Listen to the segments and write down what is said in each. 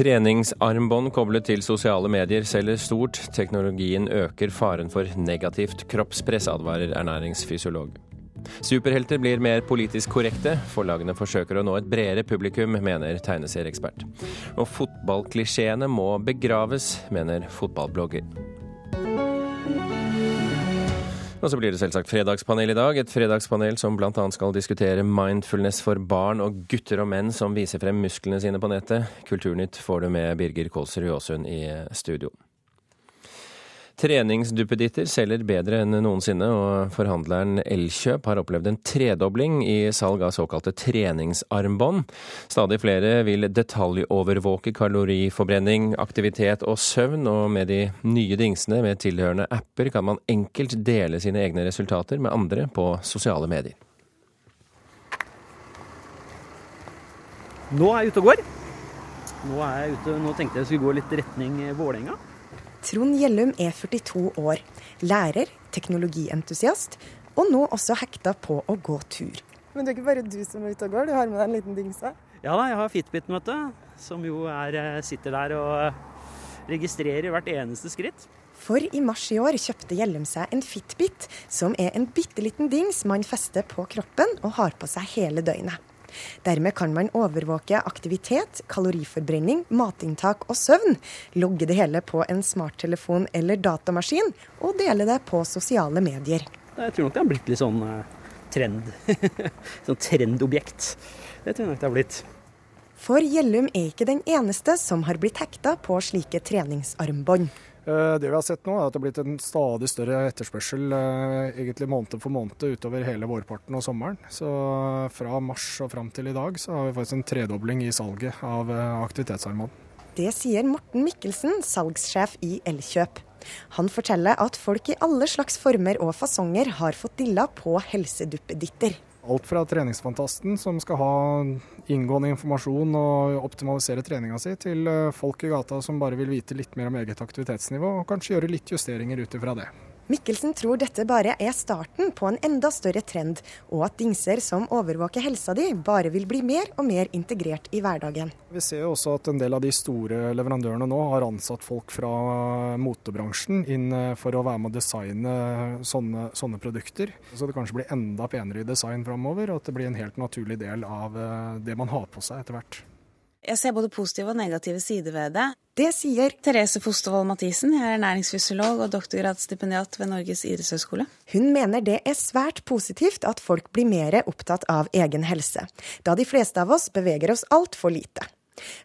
Treningsarmbånd koblet til sosiale medier selger stort. Teknologien øker faren for negativt kroppspress, advarer ernæringsfysiolog. Superhelter blir mer politisk korrekte. Forlagene forsøker å nå et bredere publikum, mener tegneserieekspert. Og fotballklisjeene må begraves, mener fotballblogger. Og så blir det selvsagt fredagspanel i dag. Et fredagspanel som bl.a. skal diskutere mindfulness for barn og gutter og menn som viser frem musklene sine på nettet. Kulturnytt får du med Birger Kålsrud Aasund i studio. Treningsduppeditter selger bedre enn noensinne, og forhandleren Elkjøp har opplevd en tredobling i salg av såkalte treningsarmbånd. Stadig flere vil detaljovervåke kaloriforbrenning, aktivitet og søvn, og med de nye dingsene med tilhørende apper kan man enkelt dele sine egne resultater med andre på sosiale medier. Nå er jeg ute og går. Nå, er jeg ute, nå tenkte jeg skulle gå litt retning Vålerenga. Trond Gjellum er 42 år, lærer, teknologientusiast, og nå også hekta på å gå tur. Men det er ikke bare du som er ute og går, du har med deg en liten dingse? Ja da, jeg har Fitbiten, vet du. Som jo er, eh, sitter der og registrerer hvert eneste skritt. For i mars i år kjøpte Gjellum seg en Fitbit, som er en bitte liten dings man fester på kroppen og har på seg hele døgnet. Dermed kan man overvåke aktivitet, kaloriforbrenning, matinntak og søvn, logge det hele på en smarttelefon eller datamaskin, og dele det på sosiale medier. Jeg tror nok det har blitt litt sånn uh, trend. sånn trendobjekt. Det tror jeg nok det har blitt. For Gjellum er ikke den eneste som har blitt hekta på slike treningsarmbånd. Eh, det vi har sett nå, er at det har blitt en stadig større etterspørsel eh, egentlig måned for måned utover hele vårparten og sommeren. Så fra mars og fram til i dag så har vi faktisk en tredobling i salget av eh, aktivitetsarmbånd. Det sier Morten Mikkelsen, salgssjef i Elkjøp. Han forteller at folk i alle slags former og fasonger har fått dilla på helseduppeditter. Alt fra treningsfantasten som skal ha inngående informasjon og optimalisere treninga si, til eh, folk i gata som bare vil vite litt mer om eget aktivitetsnivå, og kanskje gjøre litt justeringer ut ifra det. Mikkelsen tror dette bare er starten på en enda større trend, og at dingser som overvåker helsa di, bare vil bli mer og mer integrert i hverdagen. Vi ser også at en del av de store leverandørene nå har ansatt folk fra motebransjen inn eh, for å være med å designe sånne, sånne produkter. Så det kanskje blir enda penere i design framover, og at det blir en helt naturlig del av eh, det man har på seg etter hvert. Jeg ser både positive og negative sider ved det. Det sier Therese Fostervold Mathisen. Jeg er ernæringsfysiolog og doktorgradsstipendiat ved Norges idrettshøgskole. Hun mener det er svært positivt at folk blir mer opptatt av egen helse, da de fleste av oss beveger oss altfor lite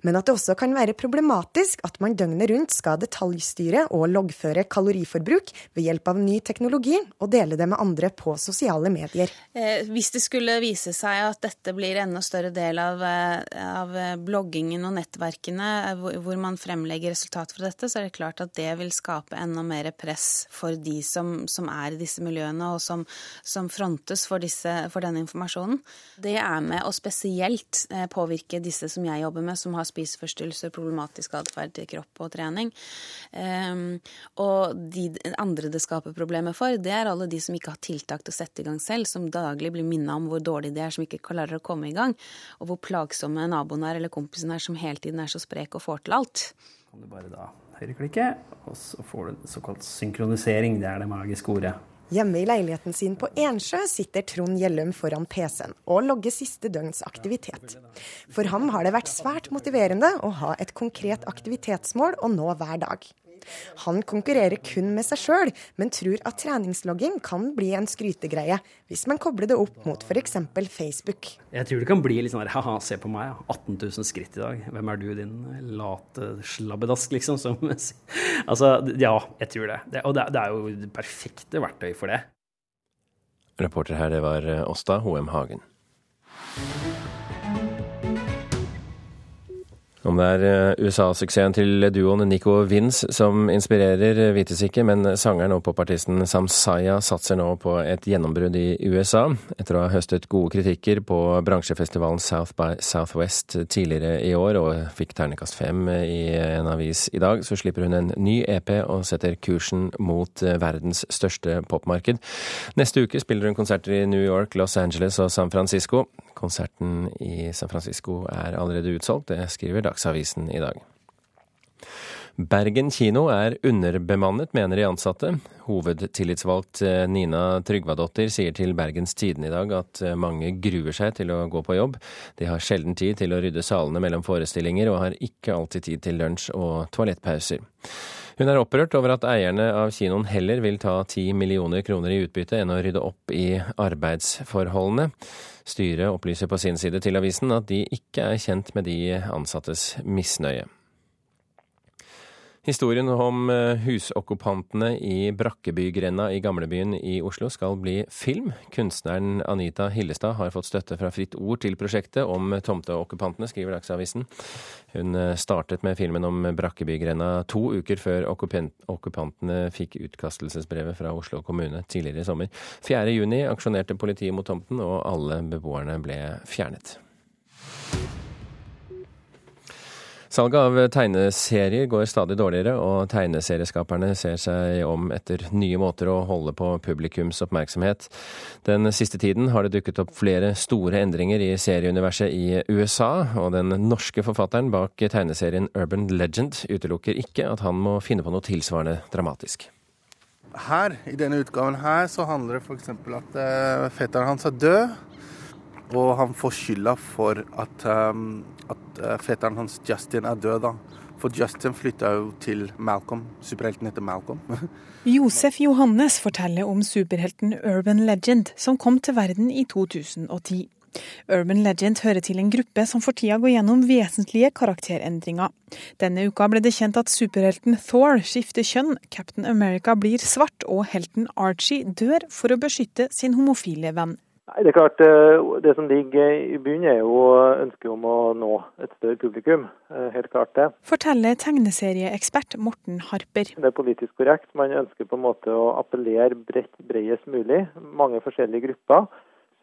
men at det også kan være problematisk at man døgnet rundt skal detaljstyre og loggføre kaloriforbruk ved hjelp av ny teknologi, og dele det med andre på sosiale medier. Eh, hvis det skulle vise seg at dette blir enda større del av, eh, av bloggingen og nettverkene, eh, hvor man fremlegger resultater fra dette, så er det klart at det vil skape enda mer press for de som, som er i disse miljøene, og som, som frontes for, disse, for denne informasjonen. Det er med å spesielt påvirke disse som jeg jobber med, som har spiseforstyrrelser, problematisk atferd kropp og trening. Um, og de andre det skaper problemer for, det er alle de som ikke har tiltak til å sette i gang selv, som daglig blir minna om hvor dårlig de er, som ikke klarer å komme i gang, og hvor plagsomme naboen er eller kompisen er som hele tiden er så sprek og får til alt. Kan du bare da høyreklikke, og så får du såkalt synkronisering. Det er det magiske ordet. Hjemme i leiligheten sin på Ensjø sitter Trond Gjellum foran PC-en og logger siste døgns aktivitet. For ham har det vært svært motiverende å ha et konkret aktivitetsmål å nå hver dag. Han konkurrerer kun med seg sjøl, men tror at treningslogging kan bli en skrytegreie hvis man kobler det opp mot f.eks. Facebook. Jeg tror det kan bli litt sånn ha-ha, se på meg, 18 000 skritt i dag. Hvem er du, din late slabbedask, liksom? Som, altså, ja, jeg tror det. det og det, det er jo det perfekte verktøy for det. Reporter her, det var Åsta Hoem Hagen. Om det er eh, USA-suksessen til duoen Nico Vince som inspirerer, vites ikke, men sangeren og popartisten Samsaya satser nå på et gjennombrudd i USA. Etter å ha høstet gode kritikker på bransjefestivalen South by Southwest tidligere i år, og fikk ternekast fem i en avis i dag, så slipper hun en ny EP og setter kursen mot verdens største popmarked. Neste uke spiller hun konserter i New York, Los Angeles og San Francisco. Konserten i San Francisco er allerede utsolgt, det skriver Dagsavisen i dag. Bergen kino er underbemannet, mener de ansatte. Hovedtillitsvalgt eh, Nina Trygvadottir sier til Bergens Tidende i dag at eh, mange gruer seg til å gå på jobb. De har sjelden tid til å rydde salene mellom forestillinger, og har ikke alltid tid til lunsj og toalettpauser. Hun er opprørt over at eierne av kinoen heller vil ta ti millioner kroner i utbytte enn å rydde opp i arbeidsforholdene. Styret opplyser på sin side til avisen at de ikke er kjent med de ansattes misnøye. Historien om eh, husokkupantene i Brakkebygrenda i gamlebyen i Oslo skal bli film. Kunstneren Anita Hillestad har fått støtte fra Fritt Ord til prosjektet om tomteokkupantene, skriver Dagsavisen. Hun eh, startet med filmen om Brakkebygrenda to uker før okkupantene fikk utkastelsesbrevet fra Oslo kommune tidligere i sommer. 4.6 aksjonerte politiet mot tomten, og alle beboerne ble fjernet. Salget av tegneserier går stadig dårligere, og tegneserieskaperne ser seg om etter nye måter å holde på publikums oppmerksomhet. Den siste tiden har det dukket opp flere store endringer i serieuniverset i USA, og den norske forfatteren bak tegneserien Urban Legend utelukker ikke at han må finne på noe tilsvarende dramatisk. Her, i denne utgaven her, så handler det f.eks. at uh, fetteren hans er død. Og han får skylda for at, um, at uh, fetteren hans Justin er død. da. For Justin flytta jo til Malcolm. Superhelten heter Malcolm. Josef Johannes forteller om superhelten Urban Legend, som kom til verden i 2010. Urban Legend hører til en gruppe som for tida går gjennom vesentlige karakterendringer. Denne uka ble det kjent at superhelten Thor skifter kjønn, Captain America blir svart og helten Archie dør for å beskytte sin homofile venn. Nei, Det er klart, eh, det som ligger i bunnen er jo ønsket om å nå et større publikum. Eh, helt klart det. Forteller tegneserieekspert Morten Harper. Det er politisk korrekt. Man ønsker på en måte å appellere bredt, bredest mulig. Mange forskjellige grupper.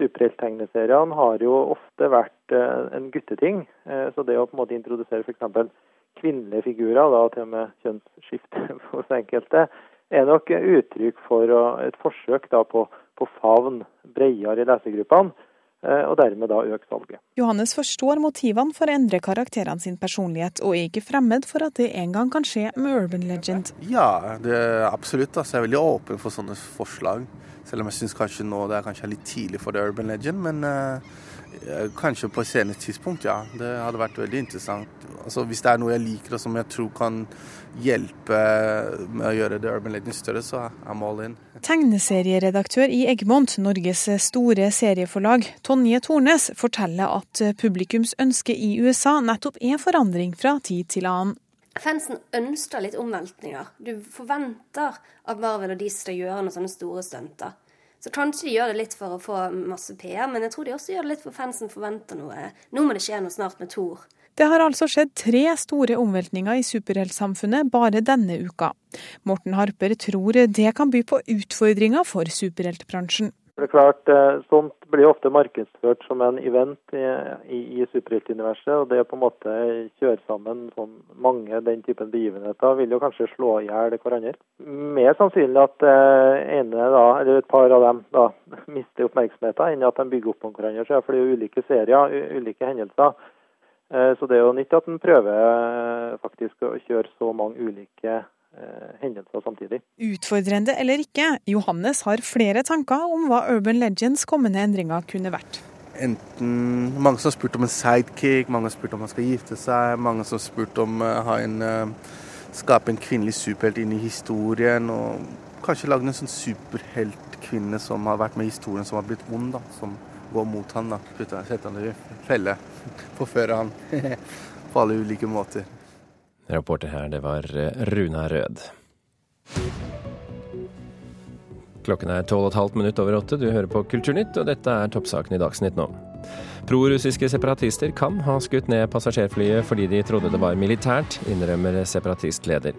Superhelttegneseriene har jo ofte vært eh, en gutteting. Så det å på en måte introdusere f.eks. kvinnelige figurer, da til og med kjønnsskifte hos enkelte, er nok uttrykk for et forsøk da på på favn bredere i lesegruppene, eh, og dermed da øke salget. Johannes forstår motivene for å endre karakterene sin personlighet, og er ikke fremmed for at det en gang kan skje med Urban Legend. Ja, det er absolutt. Altså, jeg er veldig åpen for sånne forslag. Selv om jeg syns kanskje nå det er kanskje litt tidlig for The Urban Legend. Men uh, kanskje på et senere tidspunkt, ja. Det hadde vært veldig interessant. Altså, hvis det er noe jeg liker og som jeg tror kan hjelpe med å gjøre The Urban Legend større, så I'm all in. Tegneserieredaktør i Egmont, Norges store serieforlag, Tonje Tornes, forteller at publikums ønske i USA nettopp er forandring fra tid til annen. Fansen ønsker litt omveltninger. Du forventer at Marvel og de skal gjøre noen sånne store stunter. Så kanskje de gjør det litt for å få masse PR, men jeg tror de også gjør det litt for fansen forventer noe. Nå må det skje noe snart med Thor. Det har altså skjedd tre store omveltninger i superheltsamfunnet bare denne uka. Morten Harper tror det kan by på utfordringer for superheltbransjen. Det er klart, eh, Sånt blir ofte markedsført som en event i, i, i superheltuniverset. og Det på en måte kjøre sammen sånn mange den typen begivenheter vil jo kanskje slå i hjel hverandre. Mer sannsynlig at eh, ene da, eller et par av dem da, mister oppmerksomheten enn at de bygger opp om hverandre. For det er jo ulike serier, ulike hendelser. Eh, så det er jo nytt at en prøver faktisk å kjøre så mange ulike eh, hendelser samtidig. Utfordrende eller ikke, Johannes har flere tanker om hva Urban Legends kommende endringer kunne vært. Enten Mange som har spurt om en sidekick, mange har spurt om han skal gifte seg, mange som har spurt om å uh, skape en kvinnelig superhelt inn i historien. Og kanskje lage en sånn superheltkvinne som har vært med i historien, som har blitt ond. da, som går mot han da. Sette han i felle. Forføre han på alle ulike måter. Rapporter her, det var eh, Runa Rød. Klokken er tolv og et halvt minutt over åtte. Du hører på Kulturnytt, og dette er toppsaken i Dagsnytt nå. Prorussiske separatister kan ha skutt ned passasjerflyet fordi de trodde det var militært, innrømmer separatistleder.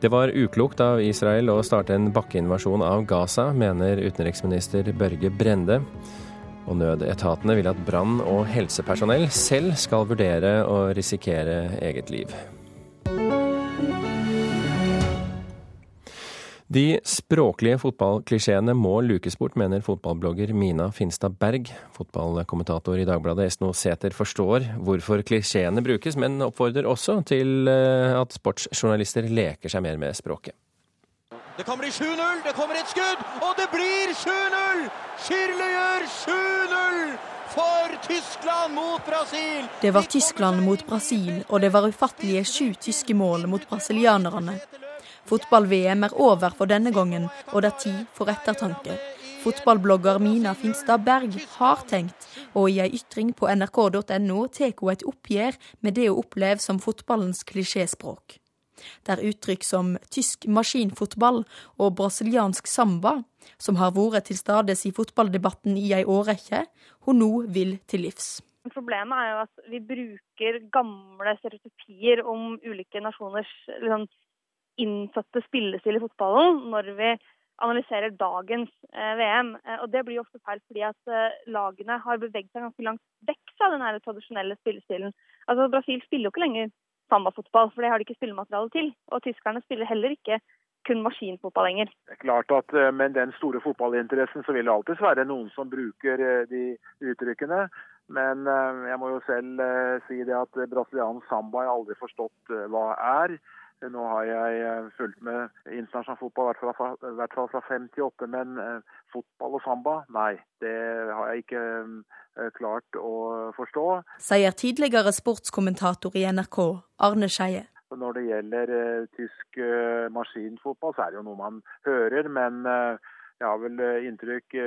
Det var uklokt av Israel å starte en bakkeinvasjon av Gaza, mener utenriksminister Børge Brende. Og nødetatene vil at brann- og helsepersonell selv skal vurdere å risikere eget liv. De språklige fotballklisjeene må lukes bort, mener fotballblogger Mina Finstad Berg. Fotballkommentator i Dagbladet Esno Sæther forstår hvorfor klisjeene brukes, men oppfordrer også til eh, at sportsjournalister leker seg mer med språket. Det kan bli 7-0, det kommer et skudd, og det blir 7-0! Schirle gjør 7-0! For Tyskland mot Brasil! Det var Tyskland mot Brasil, og det var ufattelige sju tyske mål mot brasilianerne. Fotball-VM er over for denne gangen, og det er tid for ettertanke. Fotballblogger Mina Finstad Berg har tenkt, og i ei ytring på nrk.no tar hun et oppgjør med det hun opplever som fotballens klisjéspråk. Der uttrykk som tysk maskinfotball og brasiliansk samba, som har vært til stades i fotballdebatten i ei årrekke, hun nå vil til livs. Problemet er jo at vi bruker gamle stereotypier om ulike nasjoners liksom, innsatte spillestil i fotballen når vi analyserer dagens eh, VM. Eh, og Det blir ofte feil fordi at eh, lagene har beveget seg ganske langt vekk fra den tradisjonelle spillestilen. Altså Brasil spiller jo ikke lenger sambafotball, for det har de ikke spillemateriale til. Og tyskerne spiller heller ikke kun maskinfotball lenger. Det er klart at Med den store fotballinteressen så vil det alltid være noen som bruker de uttrykkene. Men jeg må jo selv si det at brasiliansk samba har aldri forstått hva er. Nå har jeg eh, fulgt med internasjonal fotball, i hvert fall fra fem til åtte. Men eh, fotball og samba, nei. Det har jeg ikke eh, klart å forstå. Sier tidligere sportskommentator i NRK, Arne Skeie. Når det gjelder tysk maskinfotball, så er det jo noe man hører. Men jeg har vel inntrykk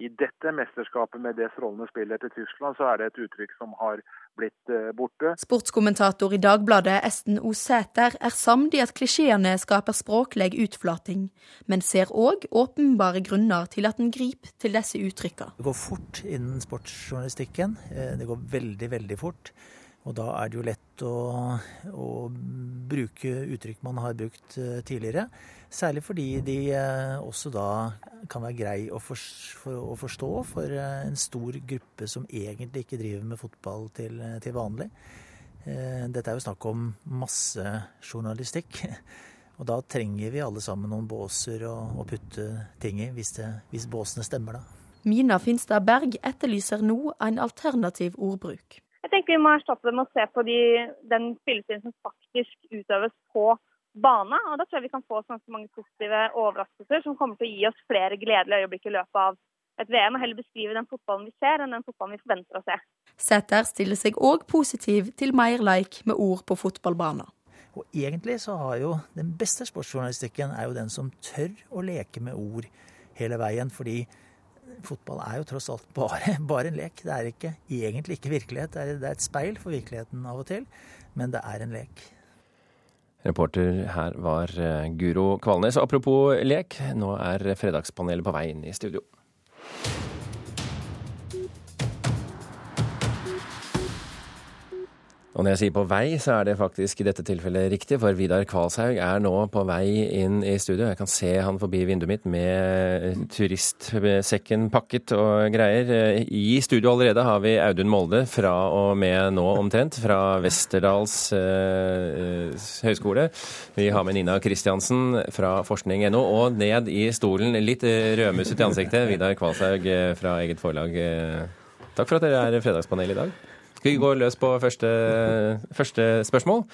i dette mesterskapet med det strålende spillet til Tyskland, så er det et uttrykk som har blitt eh, borte. Sportskommentator i Dagbladet Esten O. Sæter er samd i at klisjeene skaper språklig utflating, men ser òg åpenbare grunner til at en griper til disse uttrykkene. Det går fort innen sportsjournalistikken. Eh, det går veldig, veldig fort. Og da er det jo lett å, å bruke uttrykk man har brukt eh, tidligere. Særlig fordi de eh, også da kan være grei å, for, for, å, forstå for eh, en stor gruppe som egentlig ikke driver med fotball til, til vanlig. Dette er jo snakk om massejournalistikk. Og da trenger vi alle sammen noen båser å, å putte ting i, hvis, det, hvis båsene stemmer, da. Mina Finstad Berg etterlyser nå en alternativ ordbruk. Jeg tenker Vi må erstatte det med å se på de, den spillestilen som faktisk utøves på bane. og Da tror jeg vi kan få ganske mange positive overraskelser som kommer til å gi oss flere gledelige øyeblikk i løpet av et VM, og heller beskrive den fotballen vi ser, enn den fotballen vi forventer å se. Sæter stiller seg òg positiv til mer leik med ord på fotballbaner. Og egentlig så har jo den beste sportsjournalistikken er jo den som tør å leke med ord hele veien. fordi fotball er jo tross alt bare, bare, en lek. Det er ikke, egentlig ikke virkelighet. Det er, det er et speil for virkeligheten av og til, men det er en lek. Reporter her var eh, Guro Kvalnes. Apropos lek, nå er Fredagspanelet på vei inn i studio. Og når jeg sier på vei, så er det faktisk i dette tilfellet riktig, for Vidar Kvalshaug er nå på vei inn i studio. Jeg kan se han forbi vinduet mitt med turistsekken pakket og greier. I studio allerede har vi Audun Molde fra og med nå omtrent, fra Westerdals eh, høgskole. Vi har med Nina Kristiansen fra forskning.no, og ned i stolen, litt rødmusset i ansiktet, Vidar Kvalshaug eh, fra eget forlag. Eh, takk for at dere er fredagspanel i dag. Skal vi gå løs på første, første, spørsmål?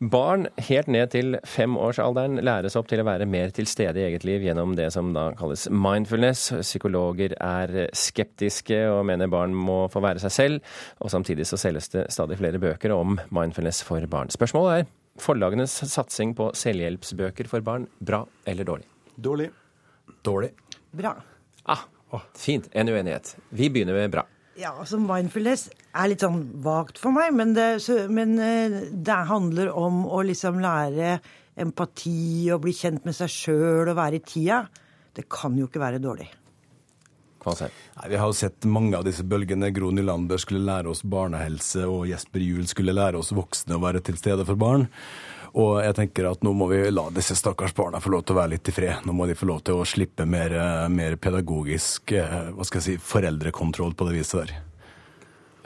Barn helt ned til femårsalderen læres opp til å være mer til stede i eget liv gjennom det som da kalles mindfulness. Psykologer er skeptiske og mener barn må få være seg selv. Og samtidig så selges det stadig flere bøker om mindfulness for barn. Spørsmålet er forlagenes satsing på selvhjelpsbøker for barn bra eller dårlig? Dårlig. Dårlig. Bra. Ah, fint. En uenighet. Vi begynner med bra. Ja, altså Mindfulness er litt sånn vagt for meg, men, det, så, men eh, det, handler om å liksom lære empati og bli kjent med seg sjøl og være i tida. Det kan jo ikke være dårlig. Nei, vi har jo sett mange av disse bølgene. Gro Nylander skulle lære oss barnehelse, og Jesper Juel skulle lære oss voksne å være til stede for barn. Og jeg tenker at nå må vi la disse stakkars barna få lov til å være litt i fred. Nå må de få lov til å slippe mer, mer pedagogisk eh, hva skal jeg si, foreldrekontroll på det viset der.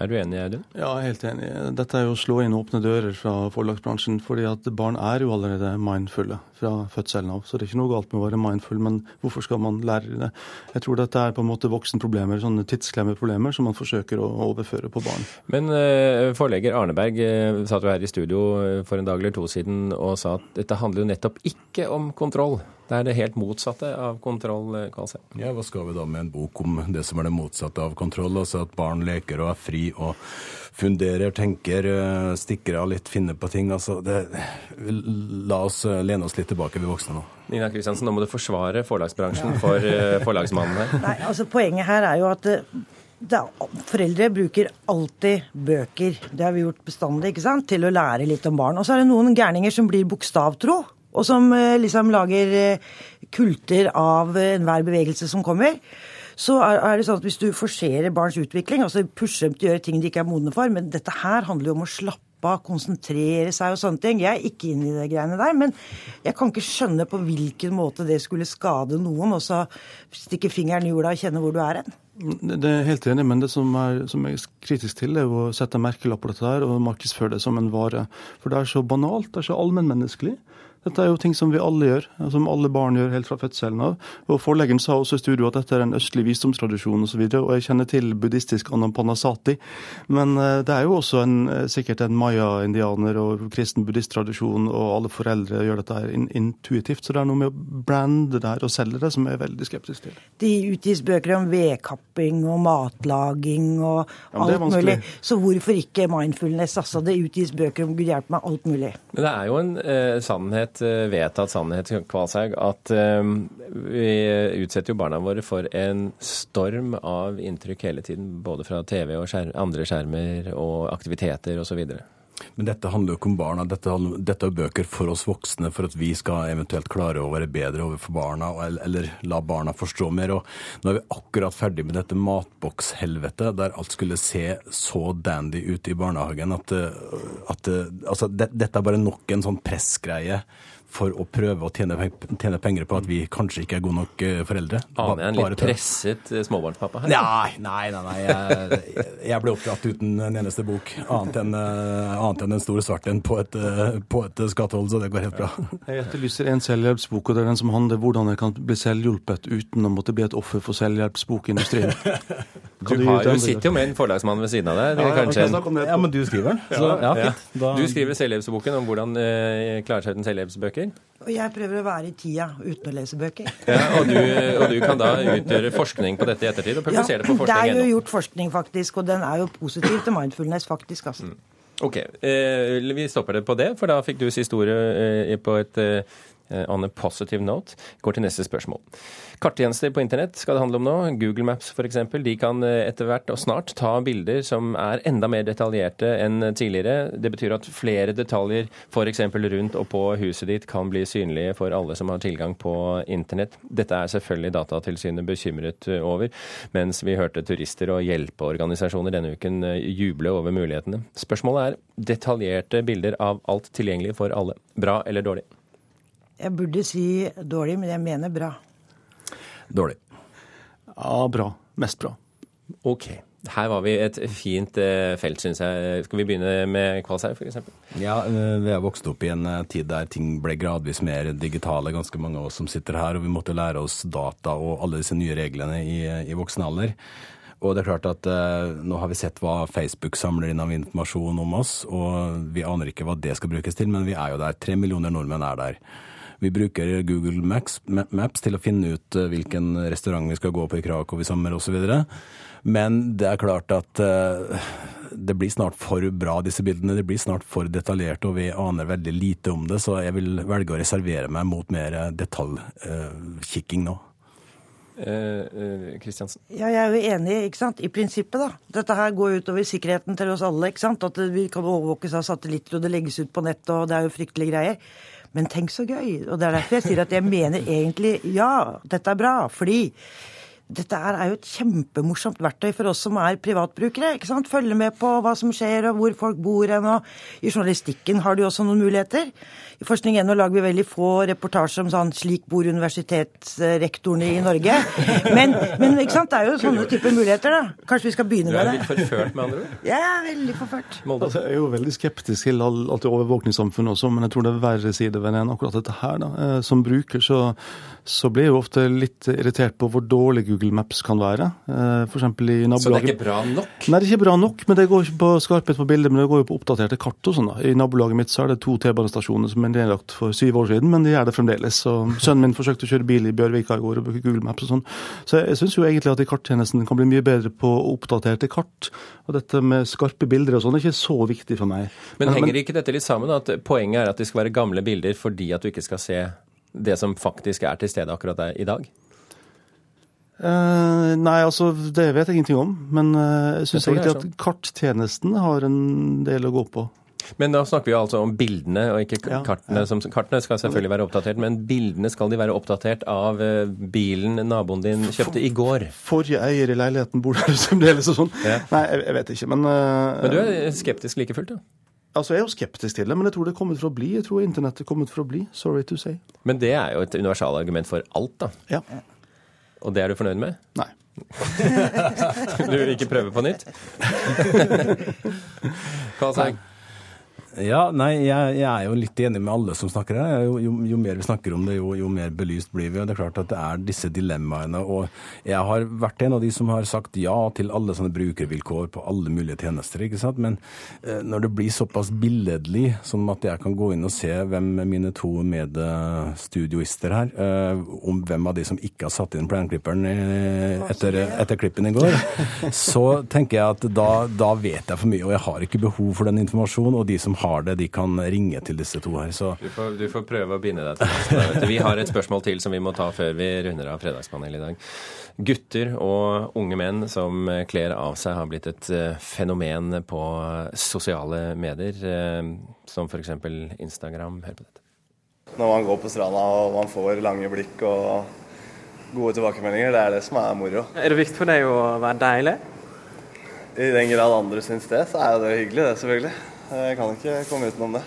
Er du enig, Audun? Ja, jeg er helt enig. Dette er jo å slå inn åpne dører fra forlagsbransjen. fordi at barn er jo allerede mindfulle fra fødselen av. Så det er ikke noe galt med å være mindfull, men hvorfor skal man lære det? Jeg tror dette er på en måte voksenproblemer, sånne tidsklemmeproblemer som man forsøker å overføre på barn. Men uh, forlegger Arneberg uh, satt jo her i studio for en dag eller to siden og sa at dette handler jo nettopp ikke om kontroll. Det er det helt motsatte av kontroll, Kvalsheim. Ja, hva skal vi da med en bok om det som er det motsatte av kontroll? Altså at barn leker og er fri og funderer, tenker, eh, stikker av litt, finner på ting. Altså, det, la oss eh, lene oss litt tilbake, vi voksne nå. Nina Kristiansen, nå må du forsvare forlagsbransjen for uh, forlagsmannen her. Nei, altså Poenget her er jo at da, foreldre bruker alltid bøker, det har vi gjort bestandig, ikke sant, til å lære litt om barn. Og så er det noen gærninger som blir bokstavtro og som eh, liksom lager eh, kulter av eh, enhver bevegelse som kommer. Så er det sånn at hvis du forserer barns utvikling, altså pusher dem til å gjøre ting de ikke er modne for Men dette her handler jo om å slappe av, konsentrere seg og sånne ting. Jeg er ikke inne i de greiene der, men jeg kan ikke skjønne på hvilken måte det skulle skade noen, og så stikke fingeren i jorda og kjenne hvor du er hen. Det er helt enig, men det som, er, som jeg er kritisk til, er å sette merkelapp på dette her og markedsføre det som en vare. For det er så banalt, det er så allmennmenneskelig. Dette er jo ting som vi alle gjør, som alle barn gjør helt fra fødselen av. Og Forleggeren sa også i studio at dette er en østlig visdomstradisjon osv. Og, så og jeg kjenner til buddhistisk anapanasati. Men eh, det er jo også en, eh, sikkert en maya-indianer og kristen buddhisttradisjon, og alle foreldre gjør dette her intuitivt. Så det er noe med å brande det her og selge det som jeg er veldig skeptisk til. De utgis bøker om vedkapping og matlaging og ja, alt mulig. Så hvorfor ikke mindfulness? Altså, det utgis bøker om Gud hjelpe meg, alt mulig. Men det er jo en eh, sannhet sannhet, eh, vedtatt sannhet, Kvalshaug, at um, vi utsetter jo barna våre for en storm av inntrykk hele tiden. Både fra TV og skjer andre skjermer og aktiviteter osv. Men dette handler jo ikke om barna. Dette, dette, er bøker for oss voksne, for at vi skal eventuelt klare å være bedre overfor barna, eller, eller la barna forstå mer. Og nå er vi akkurat ferdig med dette matbokshelvetet, der alt skulle se så dandy ut i barnehagen at, at altså, det, dette er bare nok en sånn pressgreie for å prøve å tjene, tjene, penger på at vi kanskje ikke er gode nok eh, foreldre. Aner jeg en litt presset eh, småbarnspappa her? Nei, nei, nei. nei. Jeg, jeg, ble oppdratt uten en eneste bok, annet enn, eh, annet enn en stor svart en på et, på et skattehold, så det går helt bra. Jeg etterlyser en selvhjelpsbok, og det er den som handler om hvordan jeg kan bli selvhjulpet uten å måtte bli et offer for selvhjelpsbokindustrien. Du, du, har, du sitter jo med en forlagsmann ved siden av deg. Ja, kanskje en... ja, men du skriver den. Så, ja, ja. Du skriver selvhjelpsboken om hvordan eh, klare seg uten selvhjelpsbøker. Og jeg prøver å være i tida uten å lese bøker. Ja, og, du, og du kan da utgjøre forskning på dette i ettertid og publisere det på forskning.no. Det er jo gjort forskning, faktisk, og den er jo positiv til mindfulness, faktisk. altså. Mm. Ok, eh, vi stopper det på det, for da fikk du siste ordet eh, på et eh, on a positive note. Går til neste spørsmål. Karttjenester på internett skal det handle om nå. Google Maps f.eks. De kan eh, etter hvert og snart ta bilder som er enda mer detaljerte enn tidligere. Det betyr at flere detaljer f.eks. rundt og på huset ditt kan bli synlige for alle som har tilgang på internett. Dette er selvfølgelig Datatilsynet bekymret over, mens vi hørte turister og hjelpeorganisasjoner denne uken eh, juble over mulighetene. Spørsmålet er detaljerte bilder av alt tilgjengelig for alle. Bra eller dårlig? Jeg burde si dårlig, men jeg mener bra. Dårlig. Ja, bra. Mest bra. OK. Her var vi et fint eh, felt, syns jeg. Skal vi begynne med Kvalshaug, f.eks.? Ja, eh, vi har vokst opp i en eh, tid der ting ble gradvis mer digitale, ganske mange av oss som sitter her. Og vi måtte lære oss data og alle disse nye reglene i, i voksen alder. Og det er klart at eh, nå har vi sett hva Facebook samler inn av informasjon om oss, og vi aner ikke hva det skal brukes til, men vi er jo der. Tre millioner nordmenn er der. Vi bruker Google Maps, Maps, til å finne ut eh, hvilken restaurant vi skal gå på i Krakow i sommer osv. Men det er klart at uh, det blir snart for bra, disse bildene. Det blir snart for detaljerte, og vi aner veldig lite om det. Så jeg vil velge å reservere meg mot mer detaljkikking uh, nå. Kristiansen? Uh, ja, jeg er jo enig ikke sant? i prinsippet. da. Dette her går utover sikkerheten til oss alle. ikke sant? At vi kan overvåkes av satellitter, og det legges ut på nettet, og det er jo fryktelige greier. Men tenk så gøy. Og det er derfor jeg sier at jeg mener egentlig ja, dette er bra. Fordi dette er jo et kjempemorsomt verktøy for oss som er privatbrukere. ikke sant? Følge med på hva som skjer og hvor folk bor hen. og I journalistikken har du også noen muligheter. I Forskning Forskning.no lager vi veldig få reportasjer om sånn 'slik bor universitetsrektorene i Norge'. Men, men ikke sant? det er jo sånne typer muligheter, da. Kanskje vi skal begynne med det. Du er litt forført, med andre ord? Er veldig forført. Altså, jeg er jo veldig skeptisk til alt det overvåkningssamfunnet også, men jeg tror det er verre sider ved det enn akkurat dette her. da. Eh, som bruker så, så blir jeg jo ofte litt irritert på hvor dårlig Google Maps kan være. For F.eks. i nabolaget. Så det er ikke bra nok? Nei, det er ikke bra nok, men det går ikke på skarphet på bildet, men det går jo på oppdaterte kart og sånn. I nabolaget mitt så er det to T-banestasjoner som er nedlagt for syv år siden, men de er det fremdeles. Så Sønnen min forsøkte å kjøre bil i Bjørvika i går og bruke Google Maps og sånn. Så jeg, syns jo egentlig at karttjenesten kan bli mye bedre på oppdaterte kart. Og dette med skarpe bilder og sånn er ikke så viktig for meg. Men, men henger ikke dette litt sammen? At poenget er at det skal være gamle bilder fordi at du ikke skal se det som faktisk er til stede akkurat der i dag? Uh, nei, altså det vet jeg ingenting om. Men uh, jeg syns egentlig at karttjenesten har en del å gå på. Men da snakker vi altså om bildene og ikke ja, kartene. Som, kartene skal selvfølgelig være oppdatert, men bildene skal de være oppdatert av uh, bilen naboen din kjøpte i går? Forrige eier i leiligheten bor der fremdeles og sånn. Ja. Nei, jeg, jeg, vet ikke, men Men du er skeptisk like fullt, da? Altså, Jeg er jo skeptisk til det, men jeg tror det er kommet for å bli. Jeg tror internettet er kommet for å bli. Sorry to say. Men det er jo et universalargument for alt, da. Ja. Og det er du fornøyd med? Nei. du vil ikke prøve på nytt? Karl Sang? Ja, nei, jeg, jeg, er jo litt enig med alle som snakker her. Jo, jo, jo mer vi snakker om det, jo, jo, mer belyst blir vi. og Det er klart at det er disse dilemmaene. og Jeg har vært en av de som har sagt ja til alle sånne brukervilkår på alle mulige tjenester. ikke sant? Men eh, når det blir såpass billedlig, som at jeg kan gå inn og se hvem mine to medstudioister her, eh, om hvem av de som ikke har satt inn planklipperen etter, etter klippen i går, så tenker jeg at da, da vet jeg for mye, og jeg har ikke behov for den informasjonen. og de som har det, de kan ringe til disse to her. Så. Du, får, du får prøve å binde deg til det. Vi har et spørsmål til som vi må ta før vi runder av Fredagspanelet i dag. Gutter og unge menn som kler av seg, har blitt et eh, fenomen på sosiale medier, eh, som f.eks. Instagram. Hør på dette. Når man går på stranda og man får lange blikk og gode tilbakemeldinger, det er det som er moro. Er det viktig for deg å være deilig? I den grad andre syns det, så er det hyggelig, det selvfølgelig. Jeg kan ikke komme utenom det.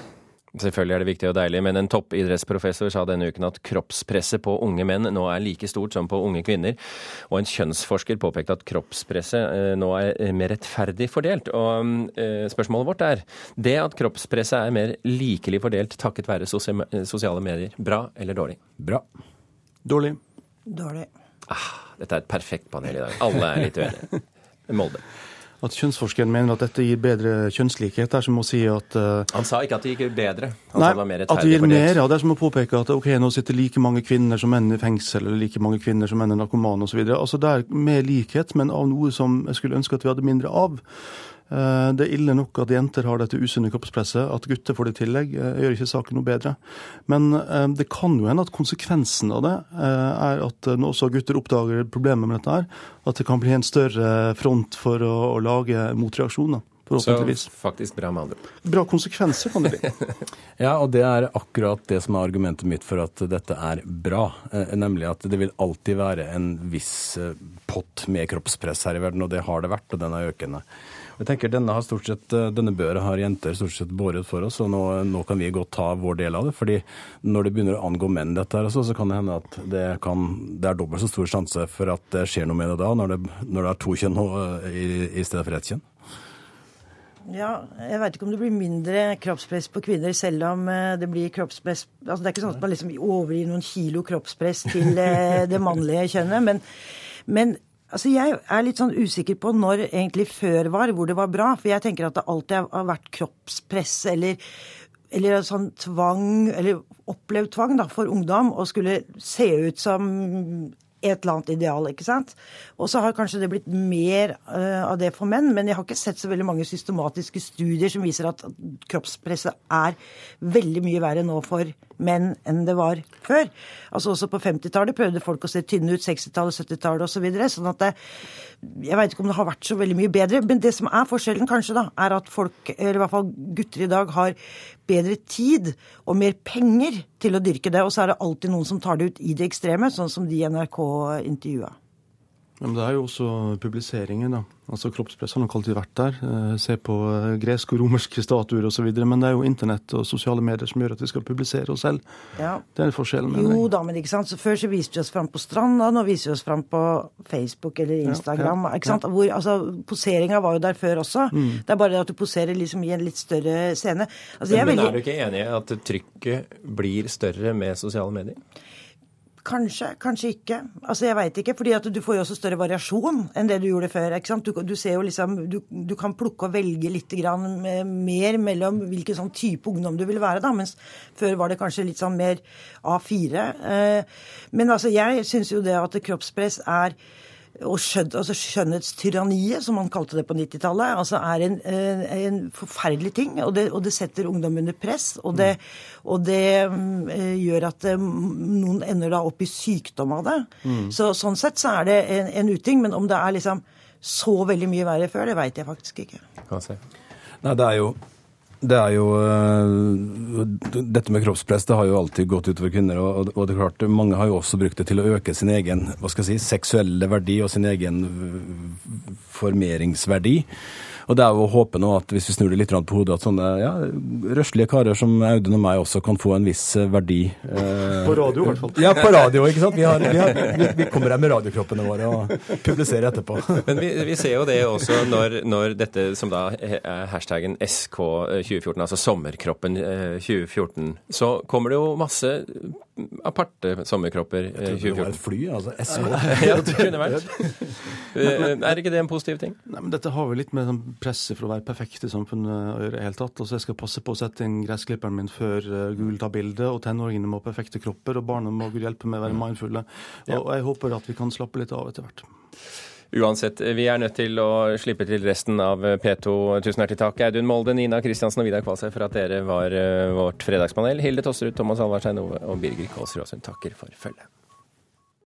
Selvfølgelig er det viktig og deilig, men en toppidrettsprofessor sa denne uken at kroppspresset på unge menn nå er like stort som på unge kvinner. Og en kjønnsforsker påpekte at kroppspresset eh, nå er mer rettferdig fordelt. Og eh, spørsmålet vårt er det at kroppspresset er mer likelig fordelt takket være sosiale medier, bra eller dårlig? Bra. Dårlig. Dårlig. Ah, dette er et perfekt panel i dag. Alle er litt uenige. Molde at kjønnsforskeren mener at dette gir bedre kjønnslikhet. Det er som å si at uh, Han sa ikke at det gikk bedre. Han nei, det at det gir mer. Ja, det er som å påpeke at ok, nå sitter like mange kvinner som menn i fengsel, eller like mange kvinner som menn er narkomane osv. Altså, det er mer likhet, men av noe som jeg skulle ønske at vi hadde mindre av. Eh, det er ille nok at jenter har dette usunne kroppspresset. At gutter får det i tillegg, eh, gjør ikke saken noe bedre. Men eh, det kan jo hende at konsekvensen av det er at når også gutter oppdager problemet med dette, her, at det kan bli en større front for å, å lage motreaksjoner. Så faktisk bra med andre Bra konsekvenser kan det bli. ja, og det er akkurat det som er argumentet mitt for at dette er bra. nemlig at det vil alltid være en viss pott med kroppspress her i verden, og det har det vært, og den er økende. Jeg tenker Denne, stort sett, eh, denne børa har jenter stort sett båret for oss, og nå, nå, kan vi godt ta vår del av det. fordi når det begynner å angå menn, dette her, så kan det hende at det, kan, det er dobbelt så stor sjanse for at det skjer noe med det da, når det, når det er to kjønn i, i stedet for ett kjønn. Ja, jeg veit ikke om det blir mindre kroppspress på kvinner selv om eh, det blir kroppspress altså Det er ikke sånn at man liksom overgir noen kilo kroppspress til eh, det mannlige kjønnet, men, men Altså, Jeg er litt sånn usikker på når egentlig før var, hvor det var bra. For jeg tenker at det alltid har vært kroppspress eller, eller sånn tvang, eller opplevd tvang da, for ungdom å skulle se ut som et eller annet ideal. ikke sant? Og så har kanskje det blitt mer uh, av det for menn, men jeg har ikke sett så veldig mange systematiske studier som viser at kroppspresset er veldig mye verre nå for menn enn det var før. Altså Også på 50-tallet prøvde folk å se tynne ut, 60-tallet, 70-tallet osv. Så videre, sånn at det, jeg veit ikke om det har vært så veldig mye bedre. Men det som er forskjellen, kanskje, da, er at folk, eller i hvert fall gutter i dag, har bedre tid og mer penger til å dyrke det. Og så er det alltid noen som tar det ut i det ekstreme, sånn som de NRK intervjua. Ja, men det er jo også publiseringen. da. Altså Kroppspress har nok alltid vært der. Eh, se på gresk greske og romerske statuer osv. Men det er jo internett og sosiale medier som gjør at vi skal publisere oss selv. Ja. Det er forskjellen. Jo da, men ikke sant? Så Før så viste vi oss fram på stranda, nå viser vi oss fram på Facebook eller Instagram. Ja, ja, ikke sant? Hvor, altså, Poseringa var jo der før også. Mm. Det er bare det at du poserer liksom i en litt større scene. Altså, Men, jeg er men er du ikke enig i at trykket blir større med sosiale medier? Kanskje, kanskje ikke. Altså, Jeg veit ikke. fordi at du får jo også større variasjon enn det du gjorde før. ikke sant? Du, du ser jo liksom, du, du kan plukke og velge litt grann mer mellom hvilken sånn type ungdom du vil være. da, Mens før var det kanskje litt sånn mer A4. Eh, men altså, jeg syns jo det at kroppspress er og altså Skjønnhetstyranniet, som man kalte det på 90-tallet, altså er en, en, forferdelig ting. Og det, og det, setter ungdom under press. Og det, og det um, gjør at um, noen ender da opp i sykdom av det. Mm. Så Sånn sett så er det en, en uting. Men om det er liksom så veldig mye verre før, det veit jeg faktisk ikke. Nei, det er jo det er jo uh, Dette med kroppspress det har jo alltid gått utover kvinner. Og, og, det er klart, mange har jo også brukt det til å øke sin egen hva skal jeg si, seksuelle verdi og sin egen formeringsverdi. Og det er jo å håpe nå at hvis vi snur det litt på hodet, at sånne ja, røslige karer som Audun og meg også kan få en viss verdi. Eh, på radio, i hvert fall. Ja, på radio, ikke sant. Vi, har, vi, har, vi, vi kommer her med radiokroppene våre og publiserer etterpå. Men vi, vi ser jo det også når, når, dette som da er hashtaggen SK2014, altså sommerkroppen 2014, så kommer det jo masse aparte sommerkropper. Jeg trodde det var et fly, altså SK. ja, det kunne vært. Er ikke det en positiv ting? Nei, men Dette har vel litt med sånn presset for å være perfekt i samfunnet å gjøre i hele tatt. Altså, jeg skal passe på å sette inn gressklipperen min før Google tar bilde, og tenåringene må ha perfekte kropper, og barna må hjelpe med å være mindfulle. Og, og jeg håper at vi kan slappe litt av etter hvert. Uansett, vi er nødt til å slippe til resten av P2. Tusen hjertelig takk, Audun Molde, Nina Kristiansen og Vidar Kvalsøy for at dere var vårt fredagspanel. Hilde Tosterud, Thomas Alvarstein og Birger Kåsrud Aasund takker for følget.